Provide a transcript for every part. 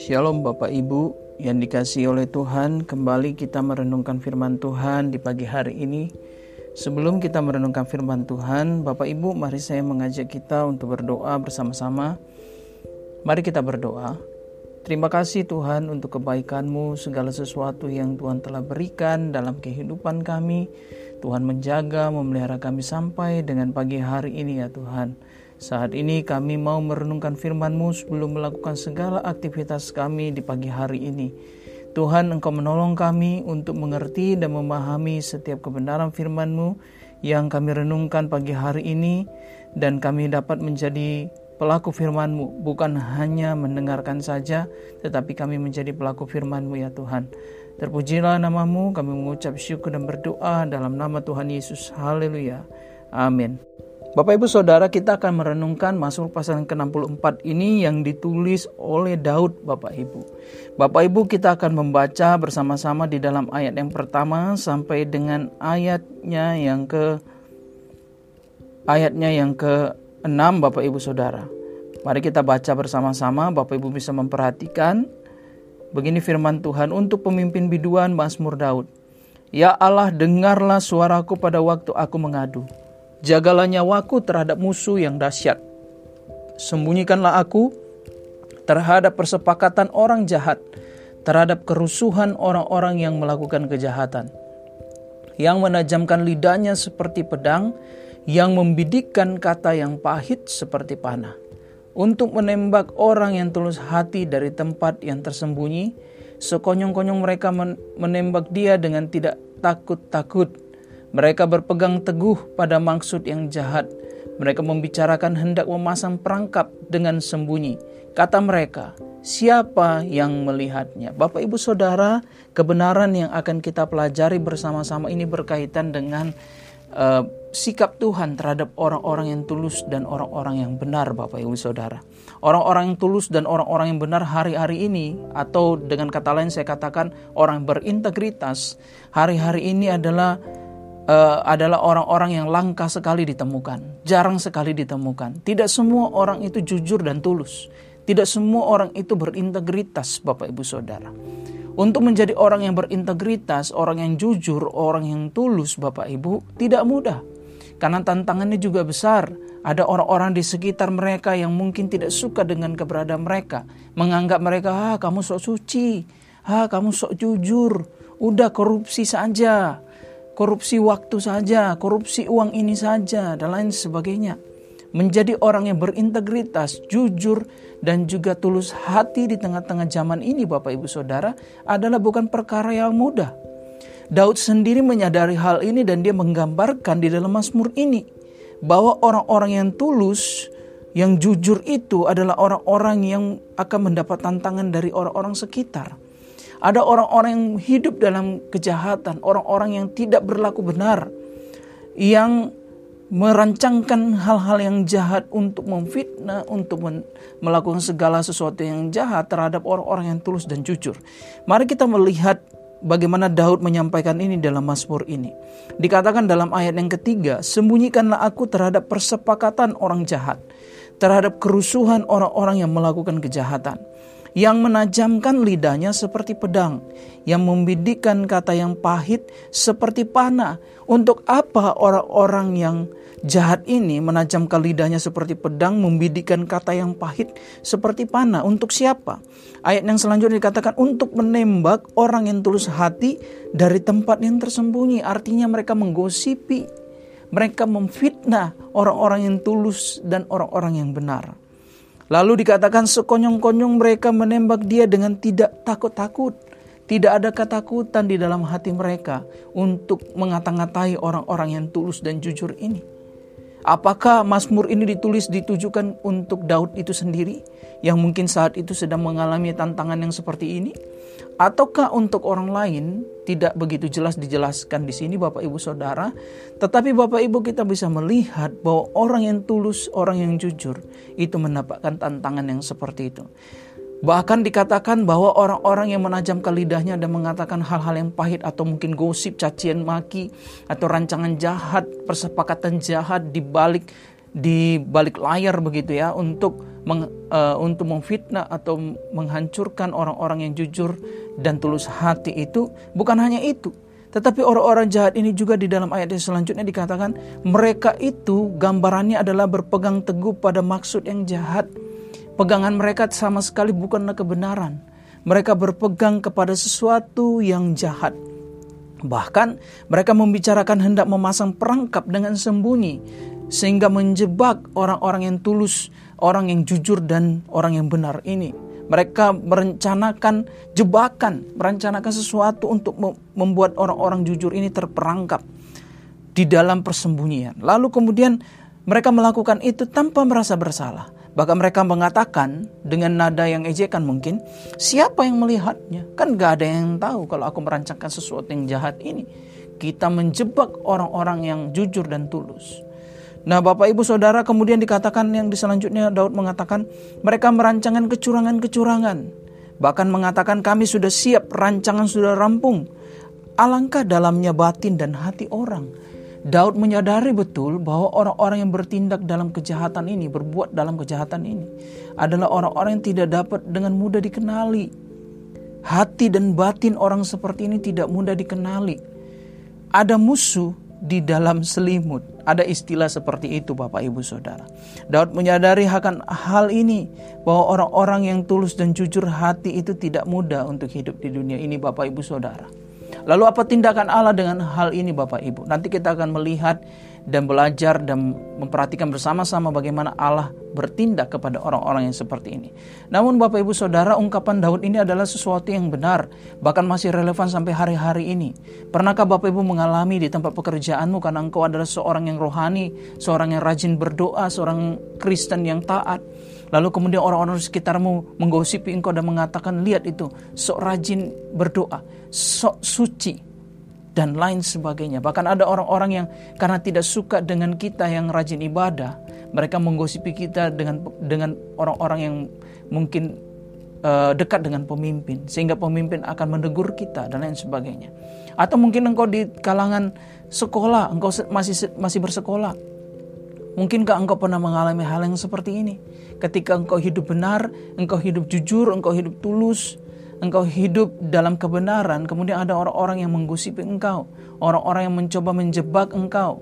Shalom Bapak Ibu yang dikasih oleh Tuhan, kembali kita merenungkan firman Tuhan di pagi hari ini. Sebelum kita merenungkan firman Tuhan, Bapak Ibu, mari saya mengajak kita untuk berdoa bersama-sama. Mari kita berdoa. Terima kasih Tuhan untuk kebaikan-Mu, segala sesuatu yang Tuhan telah berikan dalam kehidupan kami. Tuhan menjaga, memelihara kami sampai dengan pagi hari ini ya Tuhan. Saat ini kami mau merenungkan firman-Mu sebelum melakukan segala aktivitas kami di pagi hari ini. Tuhan Engkau menolong kami untuk mengerti dan memahami setiap kebenaran firman-Mu yang kami renungkan pagi hari ini dan kami dapat menjadi pelaku firman-Mu, bukan hanya mendengarkan saja, tetapi kami menjadi pelaku firman-Mu ya Tuhan. Terpujilah namamu, kami mengucap syukur dan berdoa dalam nama Tuhan Yesus. Haleluya. Amin. Bapak Ibu Saudara kita akan merenungkan Mazmur pasal ke-64 ini yang ditulis oleh Daud Bapak Ibu. Bapak Ibu kita akan membaca bersama-sama di dalam ayat yang pertama sampai dengan ayatnya yang ke ayatnya yang ke-6 Bapak Ibu Saudara. Mari kita baca bersama-sama Bapak Ibu bisa memperhatikan begini firman Tuhan untuk pemimpin biduan Mazmur Daud. Ya Allah dengarlah suaraku pada waktu aku mengadu Jagalah nyawaku terhadap musuh yang dahsyat. Sembunyikanlah aku terhadap persepakatan orang jahat, terhadap kerusuhan orang-orang yang melakukan kejahatan, yang menajamkan lidahnya seperti pedang, yang membidikkan kata yang pahit seperti panah, untuk menembak orang yang tulus hati dari tempat yang tersembunyi, sekonyong-konyong mereka menembak dia dengan tidak takut-takut mereka berpegang teguh pada maksud yang jahat. Mereka membicarakan hendak memasang perangkap dengan sembunyi. Kata mereka, siapa yang melihatnya? Bapak, ibu, saudara, kebenaran yang akan kita pelajari bersama-sama ini berkaitan dengan uh, sikap Tuhan terhadap orang-orang yang tulus dan orang-orang yang benar, Bapak, ibu, saudara. Orang-orang yang tulus dan orang-orang yang benar hari-hari ini, atau dengan kata lain, saya katakan orang berintegritas, hari-hari ini adalah uh, adalah orang-orang yang langka sekali ditemukan, jarang sekali ditemukan. Tidak semua orang itu jujur dan tulus. Tidak semua orang itu berintegritas, Bapak Ibu Saudara. Untuk menjadi orang yang berintegritas, orang yang jujur, orang yang tulus, Bapak Ibu, tidak mudah. Karena tantangannya juga besar. Ada orang-orang di sekitar mereka yang mungkin tidak suka dengan keberadaan mereka. Menganggap mereka, ah kamu sok suci, ah kamu sok jujur, udah korupsi saja korupsi waktu saja, korupsi uang ini saja, dan lain sebagainya. Menjadi orang yang berintegritas, jujur, dan juga tulus hati di tengah-tengah zaman ini, Bapak Ibu Saudara, adalah bukan perkara yang mudah. Daud sendiri menyadari hal ini, dan dia menggambarkan di dalam Mazmur ini bahwa orang-orang yang tulus, yang jujur itu adalah orang-orang yang akan mendapat tantangan dari orang-orang sekitar ada orang-orang yang hidup dalam kejahatan, orang-orang yang tidak berlaku benar, yang merancangkan hal-hal yang jahat untuk memfitnah, untuk melakukan segala sesuatu yang jahat terhadap orang-orang yang tulus dan jujur. Mari kita melihat bagaimana Daud menyampaikan ini dalam Mazmur ini. Dikatakan dalam ayat yang ketiga, sembunyikanlah aku terhadap persepakatan orang jahat, terhadap kerusuhan orang-orang yang melakukan kejahatan yang menajamkan lidahnya seperti pedang, yang membidikkan kata yang pahit seperti panah. Untuk apa orang-orang yang jahat ini menajamkan lidahnya seperti pedang, membidikkan kata yang pahit seperti panah? Untuk siapa? Ayat yang selanjutnya dikatakan untuk menembak orang yang tulus hati dari tempat yang tersembunyi. Artinya mereka menggosipi, mereka memfitnah orang-orang yang tulus dan orang-orang yang benar. Lalu dikatakan sekonyong-konyong mereka menembak dia dengan tidak takut-takut. Tidak ada ketakutan di dalam hati mereka untuk mengata-ngatai orang-orang yang tulus dan jujur ini. Apakah Mazmur ini ditulis ditujukan untuk Daud itu sendiri yang mungkin saat itu sedang mengalami tantangan yang seperti ini? ataukah untuk orang lain tidak begitu jelas dijelaskan di sini Bapak Ibu Saudara, tetapi Bapak Ibu kita bisa melihat bahwa orang yang tulus, orang yang jujur itu mendapatkan tantangan yang seperti itu. Bahkan dikatakan bahwa orang-orang yang menajamkan lidahnya dan mengatakan hal-hal yang pahit atau mungkin gosip, cacian maki, atau rancangan jahat, persepakatan jahat di balik di balik layar begitu ya untuk meng, uh, untuk memfitnah atau menghancurkan orang-orang yang jujur dan tulus hati itu bukan hanya itu tetapi orang-orang jahat ini juga di dalam ayat yang selanjutnya dikatakan mereka itu gambarannya adalah berpegang teguh pada maksud yang jahat. Pegangan mereka sama sekali bukanlah kebenaran. Mereka berpegang kepada sesuatu yang jahat. Bahkan mereka membicarakan hendak memasang perangkap dengan sembunyi sehingga menjebak orang-orang yang tulus, orang yang jujur dan orang yang benar ini. Mereka merencanakan jebakan, merencanakan sesuatu untuk membuat orang-orang jujur ini terperangkap di dalam persembunyian. Lalu kemudian mereka melakukan itu tanpa merasa bersalah. Bahkan mereka mengatakan dengan nada yang ejekan mungkin, siapa yang melihatnya? Kan gak ada yang tahu kalau aku merancangkan sesuatu yang jahat ini. Kita menjebak orang-orang yang jujur dan tulus. Nah, Bapak Ibu Saudara, kemudian dikatakan yang di selanjutnya Daud mengatakan mereka merancangkan kecurangan-kecurangan. Bahkan mengatakan kami sudah siap, rancangan sudah rampung. Alangkah dalamnya batin dan hati orang. Daud menyadari betul bahwa orang-orang yang bertindak dalam kejahatan ini, berbuat dalam kejahatan ini, adalah orang-orang yang tidak dapat dengan mudah dikenali. Hati dan batin orang seperti ini tidak mudah dikenali. Ada musuh di dalam selimut. Ada istilah seperti itu Bapak Ibu Saudara. Daud menyadari akan hal ini bahwa orang-orang yang tulus dan jujur hati itu tidak mudah untuk hidup di dunia ini Bapak Ibu Saudara. Lalu apa tindakan Allah dengan hal ini Bapak Ibu? Nanti kita akan melihat dan belajar dan memperhatikan bersama-sama bagaimana Allah bertindak kepada orang-orang yang seperti ini. Namun Bapak Ibu Saudara, ungkapan Daud ini adalah sesuatu yang benar, bahkan masih relevan sampai hari-hari ini. Pernahkah Bapak Ibu mengalami di tempat pekerjaanmu karena engkau adalah seorang yang rohani, seorang yang rajin berdoa, seorang Kristen yang taat, Lalu kemudian orang-orang di sekitarmu menggosipi engkau dan mengatakan, lihat itu, sok rajin berdoa, sok suci, dan lain sebagainya. Bahkan ada orang-orang yang karena tidak suka dengan kita yang rajin ibadah, mereka menggosipi kita dengan dengan orang-orang yang mungkin uh, dekat dengan pemimpin sehingga pemimpin akan menegur kita dan lain sebagainya. Atau mungkin engkau di kalangan sekolah, engkau masih masih bersekolah. Mungkinkah engkau pernah mengalami hal yang seperti ini? Ketika engkau hidup benar, engkau hidup jujur, engkau hidup tulus, engkau hidup dalam kebenaran, kemudian ada orang-orang yang menggosipi engkau, orang-orang yang mencoba menjebak engkau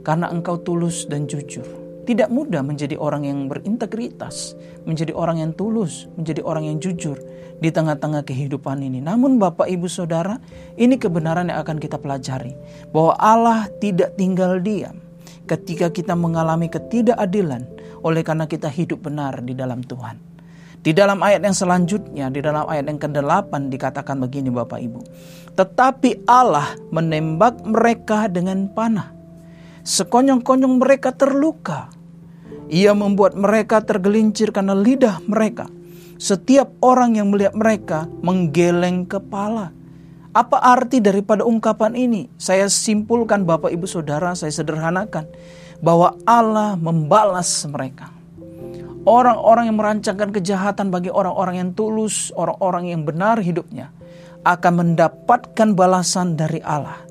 karena engkau tulus dan jujur. Tidak mudah menjadi orang yang berintegritas, menjadi orang yang tulus, menjadi orang yang jujur di tengah-tengah kehidupan ini. Namun Bapak Ibu Saudara, ini kebenaran yang akan kita pelajari. Bahwa Allah tidak tinggal diam ketika kita mengalami ketidakadilan oleh karena kita hidup benar di dalam Tuhan. Di dalam ayat yang selanjutnya, di dalam ayat yang ke-8 dikatakan begini Bapak Ibu. Tetapi Allah menembak mereka dengan panah. Sekonyong-konyong mereka terluka. Ia membuat mereka tergelincir karena lidah mereka. Setiap orang yang melihat mereka menggeleng kepala. Apa arti daripada ungkapan ini? Saya simpulkan Bapak Ibu Saudara, saya sederhanakan bahwa Allah membalas mereka. Orang-orang yang merancangkan kejahatan bagi orang-orang yang tulus, orang-orang yang benar hidupnya, akan mendapatkan balasan dari Allah.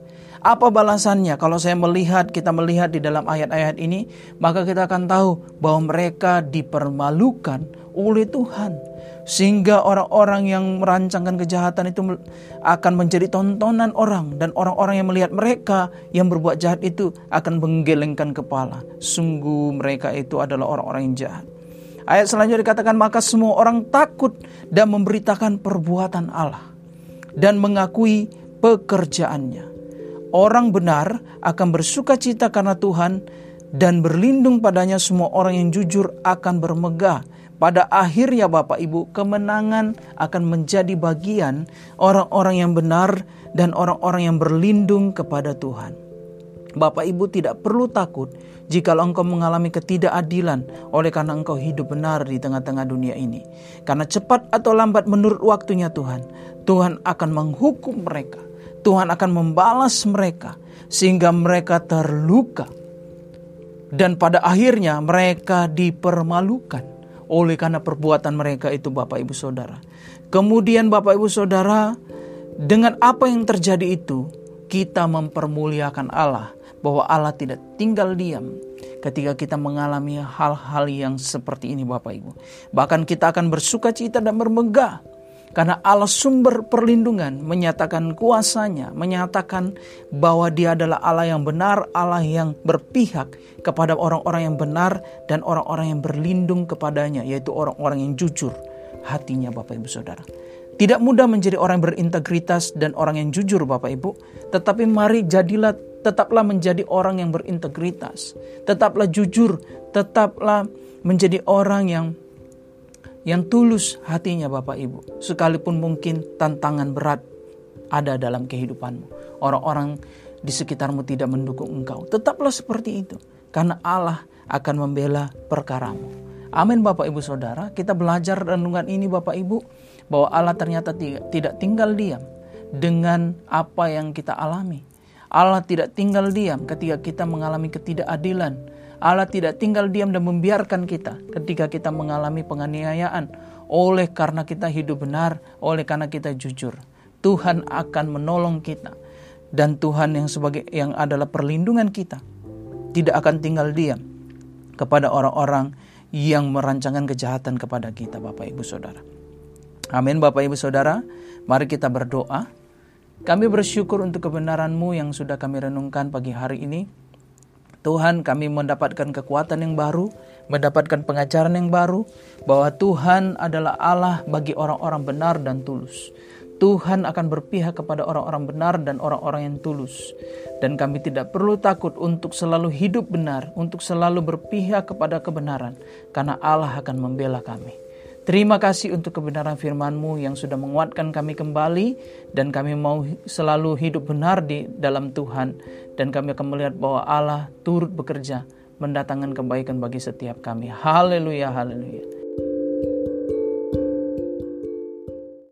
Apa balasannya? Kalau saya melihat, kita melihat di dalam ayat-ayat ini, maka kita akan tahu bahwa mereka dipermalukan oleh Tuhan. Sehingga orang-orang yang merancangkan kejahatan itu akan menjadi tontonan orang. Dan orang-orang yang melihat mereka yang berbuat jahat itu akan menggelengkan kepala. Sungguh mereka itu adalah orang-orang yang jahat. Ayat selanjutnya dikatakan maka semua orang takut dan memberitakan perbuatan Allah dan mengakui pekerjaannya. Orang benar akan bersuka cita karena Tuhan dan berlindung padanya semua orang yang jujur akan bermegah. Pada akhirnya Bapak Ibu kemenangan akan menjadi bagian orang-orang yang benar dan orang-orang yang berlindung kepada Tuhan. Bapak Ibu tidak perlu takut jika engkau mengalami ketidakadilan oleh karena engkau hidup benar di tengah-tengah dunia ini. Karena cepat atau lambat menurut waktunya Tuhan, Tuhan akan menghukum mereka. Tuhan akan membalas mereka sehingga mereka terluka. Dan pada akhirnya mereka dipermalukan oleh karena perbuatan mereka itu Bapak Ibu Saudara. Kemudian Bapak Ibu Saudara, dengan apa yang terjadi itu, kita mempermuliakan Allah bahwa Allah tidak tinggal diam ketika kita mengalami hal-hal yang seperti ini Bapak Ibu. Bahkan kita akan bersuka cita dan bermegah karena Allah sumber perlindungan menyatakan kuasanya, menyatakan bahwa dia adalah Allah yang benar, Allah yang berpihak kepada orang-orang yang benar dan orang-orang yang berlindung kepadanya, yaitu orang-orang yang jujur hatinya Bapak Ibu Saudara. Tidak mudah menjadi orang yang berintegritas dan orang yang jujur Bapak Ibu. Tetapi mari jadilah tetaplah menjadi orang yang berintegritas. Tetaplah jujur, tetaplah menjadi orang yang yang tulus hatinya Bapak Ibu. Sekalipun mungkin tantangan berat ada dalam kehidupanmu. Orang-orang di sekitarmu tidak mendukung engkau. Tetaplah seperti itu. Karena Allah akan membela perkaramu. Amin Bapak Ibu Saudara. Kita belajar renungan ini Bapak Ibu bahwa Allah ternyata tidak tinggal diam dengan apa yang kita alami. Allah tidak tinggal diam ketika kita mengalami ketidakadilan. Allah tidak tinggal diam dan membiarkan kita ketika kita mengalami penganiayaan oleh karena kita hidup benar, oleh karena kita jujur. Tuhan akan menolong kita dan Tuhan yang sebagai yang adalah perlindungan kita tidak akan tinggal diam kepada orang-orang yang merancangkan kejahatan kepada kita Bapak Ibu Saudara. Amin Bapak Ibu Saudara, mari kita berdoa. Kami bersyukur untuk kebenaran-Mu yang sudah kami renungkan pagi hari ini. Tuhan kami mendapatkan kekuatan yang baru, mendapatkan pengajaran yang baru, bahwa Tuhan adalah Allah bagi orang-orang benar dan tulus. Tuhan akan berpihak kepada orang-orang benar dan orang-orang yang tulus. Dan kami tidak perlu takut untuk selalu hidup benar, untuk selalu berpihak kepada kebenaran, karena Allah akan membela kami. Terima kasih untuk kebenaran firman-Mu yang sudah menguatkan kami kembali dan kami mau selalu hidup benar di dalam Tuhan dan kami akan melihat bahwa Allah turut bekerja mendatangkan kebaikan bagi setiap kami. Haleluya, haleluya.